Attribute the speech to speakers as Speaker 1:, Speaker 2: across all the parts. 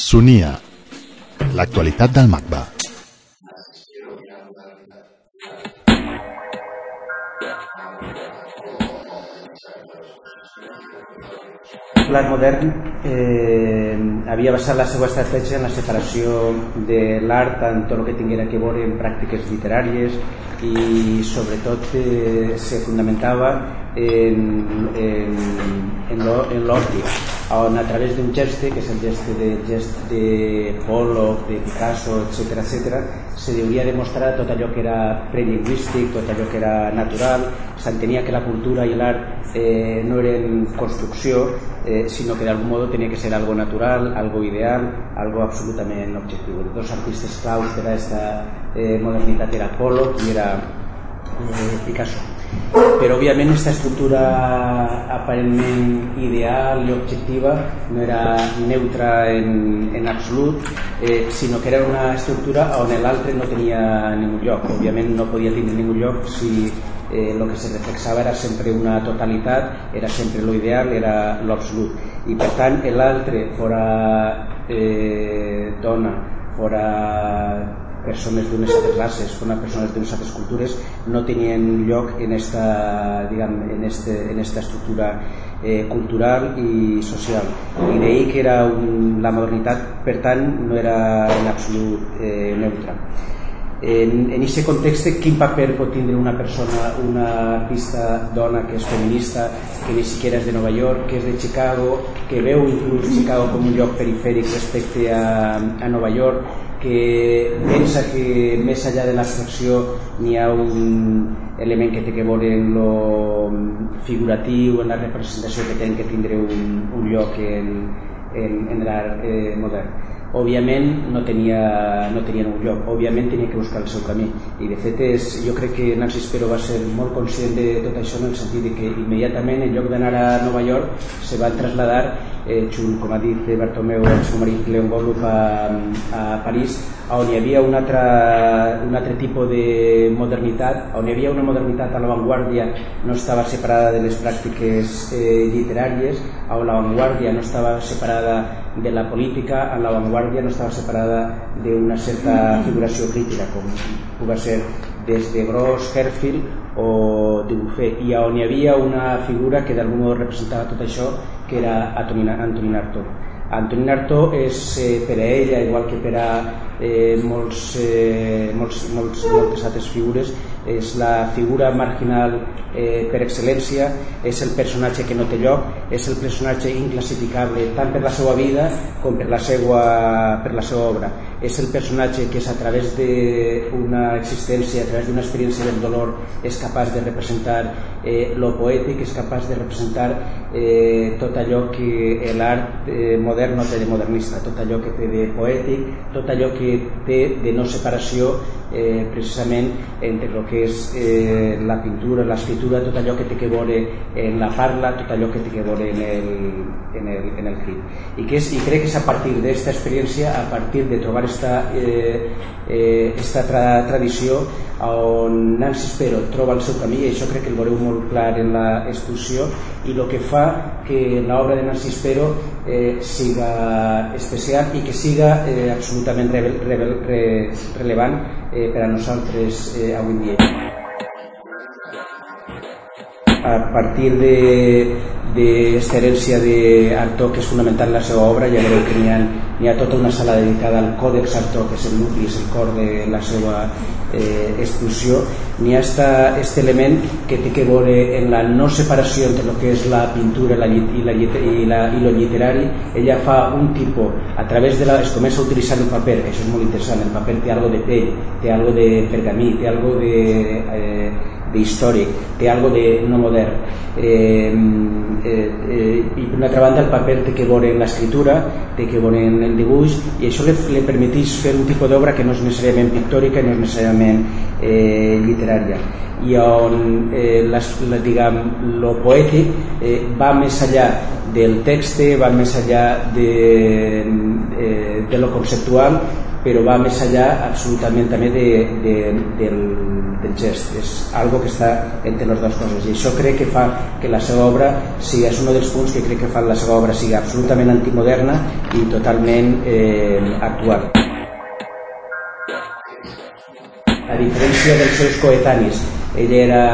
Speaker 1: Sonia, l'actualitat del MACBA.
Speaker 2: L'art modern eh, havia basat la seva estratègia en la separació de l'art en tot el que tinguera que veure en pràctiques literàries i sobretot eh, se fundamentava en, en, en l'òptic on a través d'un geste, que és el geste de, gest de Pollock, de Picasso, etc etc, se hauria de mostrar tot allò que era prelingüístic, tot allò que era natural, s'entenia que la cultura i l'art eh, no eren construcció, eh, sinó que d'algun modo tenia que ser algo natural, algo ideal, algo absolutament objectiu. Els dos artistes claus per a aquesta eh, modernitat era Pollock i era eh, Picasso però òbviament aquesta estructura aparentment ideal i objectiva no era neutra en, en absolut eh, sinó que era una estructura on l'altre no tenia ningú lloc. Òbviament no podia tenir ningú lloc si eh, lo que se reflexava era sempre una totalitat era sempre lo ideal, era lo absolut. I per tant l'altre fora eh, dona fora persones d'unes altres races, persones d'unes altres cultures, no tenien lloc en esta, diguem, en este, en esta estructura eh, cultural i social. I d'ahir que era un, la modernitat, per tant, no era en absolut eh, neutra. En, en aquest context, quin paper pot tindre una persona, una artista dona que és feminista, que ni siquiera és de Nova York, que és de Chicago, que veu inclús Chicago com un lloc perifèric respecte a, a Nova York, que pensa que més enllà de l'abstracció n'hi ha un element que té que veure en lo figuratiu, en la representació que té que tindre un, un lloc en, en, en l'art eh, modern òbviament no tenia, no tenia un lloc, òbviament tenia que buscar el seu camí. I de fet és, jo crec que Nancy Spero va ser molt conscient de tot això en el sentit de que immediatament en lloc d'anar a Nova York se va trasladar eh, junt, com ha dit Bartomeu el seu marit Leon Goldrup a, a París on hi havia un altre, un altre tipus de modernitat on hi havia una modernitat a l'avantguàrdia no estava separada de les pràctiques eh, literàries on l'avantguàrdia no estava separada de la política, en l'avantguàrdia no estava separada d'una certa figuració crítica, com pugui ser des de Gros, Herfield o de Buffet, i on hi havia una figura que d'algun modo representava tot això, que era Antonin Artaud. Antonin Artaud és eh, per a ella, igual que per a eh, molts, eh, molts, molts, moltes altres figures, és la figura marginal eh, per excel·lència, és el personatge que no té lloc, és el personatge inclassificable tant per la seva vida com per la seva, per la seva obra. És el personatge que és a través d'una existència, a través d'una experiència del dolor, és capaç de representar eh, lo poètic, és capaç de representar eh, tot allò que l'art eh, modern no té de modernista, tot allò que té de poètic, tot allò que té de no separació eh, precisament entre el que és eh, la pintura, l'escriptura, tot allò que té que veure en la parla, tot allò que té que veure en el, en el, en el crit. I, que és, I crec que és a partir d'esta experiència, a partir de trobar esta, eh, eh, esta tra tradició on Nancy Spero troba el seu camí i això crec que el veureu molt clar en l'exposició i el que fa que l'obra de Nancy Spero eh, siga especial i que siga eh, absolutament re, re, re, relevant eh, per a nosaltres eh, avui dia. A partir de, d'esta herència d'Artó que és fonamental en la seva obra ja veureu que n'hi ha, ha tota una sala dedicada al còdex Artó que és el nucli, és el cor de la seva eh, exposició n'hi ha aquest element que té que veure en la no separació entre el que és la pintura la, i, la, i, la, i lo literari. Ella fa un tipus a través de la, es comença a utilitzar el paper això és molt interessant, el paper té algo de pell té algo de pergamí, té algo de eh, d'històric, té algo de no modern. Eh, eh, eh, I per una altra banda el paper té que veure en l'escriptura, té que veure en el dibuix i això li, li permeteix fer un tipus d'obra que no és necessàriament pictòrica, no és necessàriament eh, literària i on eh, les, la, diguem, lo poètic eh, va més allà del text, va més allà de, eh, de lo conceptual però va més allà absolutament també de, de, del, del gest. És algo que està entre les dues coses. I això crec que fa que la seva obra sigui, és un dels punts que crec que fa la seva obra sigui absolutament antimoderna i totalment eh, actual. A diferència dels seus coetanis, ella era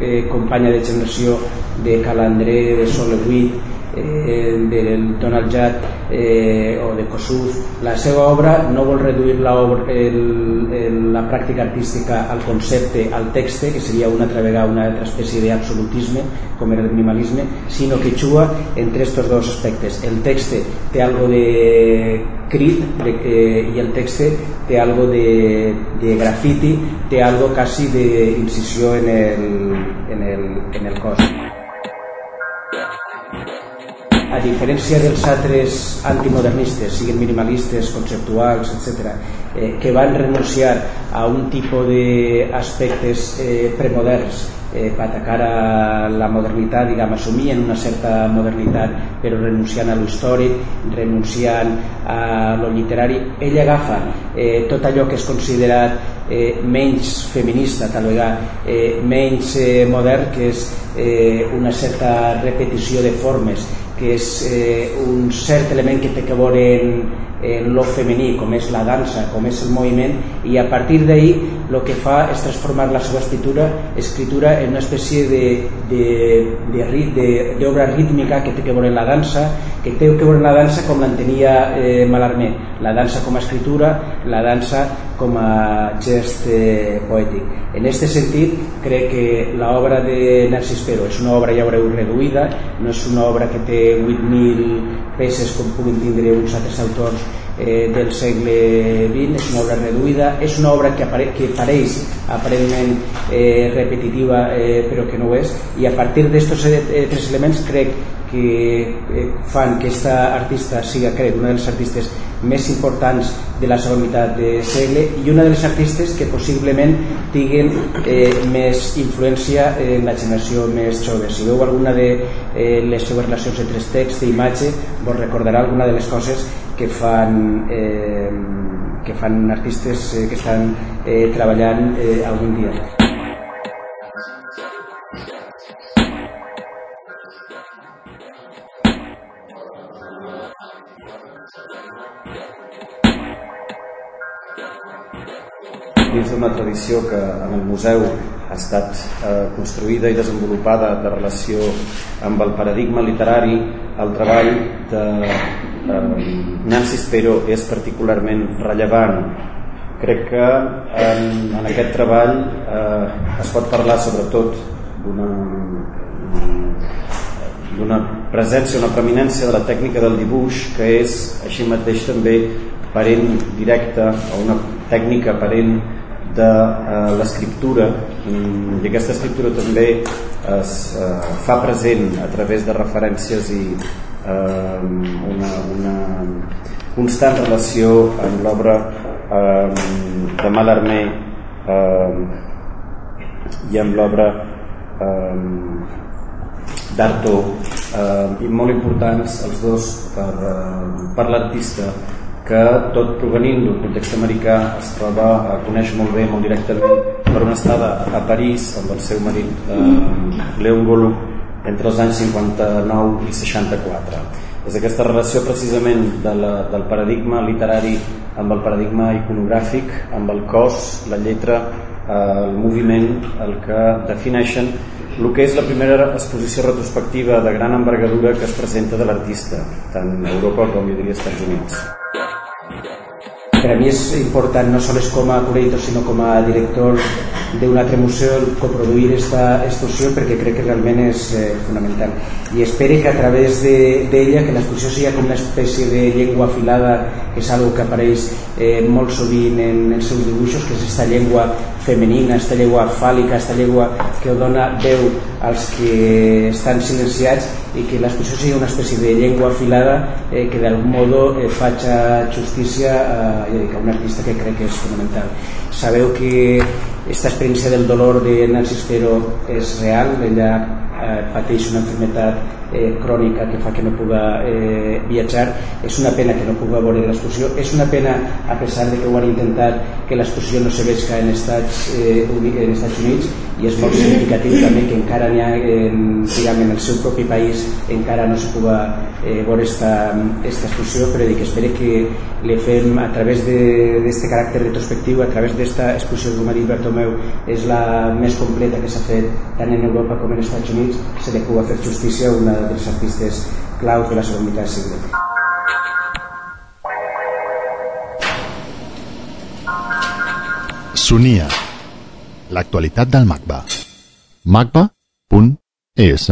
Speaker 2: eh, companya de generació de Calandré, de Solebuit, eh, del Donald Judd eh, o de Kossuth. La seva obra no vol reduir la, obra, el, el, la pràctica artística al concepte, al text que seria una altra vegada una altra espècie d'absolutisme com era el minimalisme sinó que juga entre estos dos aspectes. El text té algo de crit de, eh, i el text té algo de, de grafiti té algo quasi d'incisió en el, en, el, en el cos a diferència dels altres antimodernistes, siguin minimalistes, conceptuals, etc., eh, que van renunciar a un tipus d'aspectes eh, premoderns eh, per atacar a la modernitat, diguem, assumien una certa modernitat però renunciant a lo històric, renunciant a lo literari. Ell agafa eh, tot allò que és considerat eh, menys feminista, tal vegada, eh, menys eh, modern, que és eh, una certa repetició de formes, que és eh, un cert element que té que veure en, en lo femení, com és la dansa, com és el moviment, i a partir d'ahir el que fa és transformar la seva escritura, escritura en una espècie d'obra rítmica que té que veure la dansa, que té que veure la dansa com l'entenia eh, Malarmé, la dansa com a escritura, la dansa com a gest eh, poètic. En aquest sentit, crec que l'obra de Narcís Pero és una obra, ja veureu, reduïda, no és una obra que té 8.000 peces com puguin tindre uns altres autors eh, del segle XX, és una obra reduïda, és una obra que, apare que pareix aparentment eh, repetitiva eh, però que no ho és i a partir d'aquests eh, tres elements crec que eh, fan que aquesta artista siga, crec, una de les artistes més importants de la segona meitat de segle i una de les artistes que possiblement tinguin eh, més influència en la generació més jove. Si veu alguna de eh, les seves relacions entre text i imatge, vos recordarà alguna de les coses que fan, eh, que fan artistes eh, que estan eh, treballant eh, algun dia.
Speaker 3: dins d'una tradició que en el museu ha estat eh, construïda i desenvolupada de relació amb el paradigma literari, el treball de eh, Nancy Spero és particularment rellevant. Crec que en, en aquest treball eh, es pot parlar sobretot d'una d'una presència, una preeminència de la tècnica del dibuix que és així mateix també parent directa o una tècnica parent de uh, l'escriptura mm, i aquesta escriptura també es uh, fa present a través de referències i uh, una, una constant relació amb l'obra uh, de Mallarmé uh, i amb l'obra uh, d'Arto uh, i molt importants els dos per, uh, per l'artista que tot provenint d'un context americà es troba, a coneix molt bé, molt directament per una estada a París amb el seu marit eh, Leon Golo entre els anys 59 i 64 és aquesta relació precisament de la, del paradigma literari amb el paradigma iconogràfic amb el cos, la lletra eh, el moviment, el que defineixen el que és la primera exposició retrospectiva de gran envergadura que es presenta de l'artista tant a Europa com jo diria als Estats Units.
Speaker 2: Per a mi és important no només com a curator sinó com a director d'un altre museu coproduir aquesta exposició perquè crec que realment és eh, fonamental. I espero que a través d'ella de, que l'exposició sigui com una espècie de llengua afilada que és algo que apareix eh, molt sovint en els seus dibuixos que és aquesta llengua femenina, aquesta llengua fàl·lica, aquesta llengua que dona veu als que estan silenciats i que l'exposició sigui una espècie de llengua afilada eh, que d'algun modo eh, faci justícia a, a un artista que crec que és fonamental. Sabeu que aquesta experiència del dolor de Nancy Spero és real, ella eh, pateix una enfermedad eh, crònica que fa que no puga eh, viatjar. És una pena que no puga veure l'exposició és una pena a pesar de que ho han intentat que l'exposició no se veig en Estats, eh, en Estats Units i és molt significatiu també que encara n'hi ha en, diguem, en el seu propi país encara no se puga eh, veure esta, esta exposició però dic, espero que le fem a través d'aquest caràcter retrospectiu a través d'esta exposició com ha dit Bertomeu és la més completa que s'ha fet tant en Europa com en Estats Units se li puga fer justícia a una dels artistes claus de la segona meitat del segle.
Speaker 1: Sonia. L'actualitat del MACBA. macba.es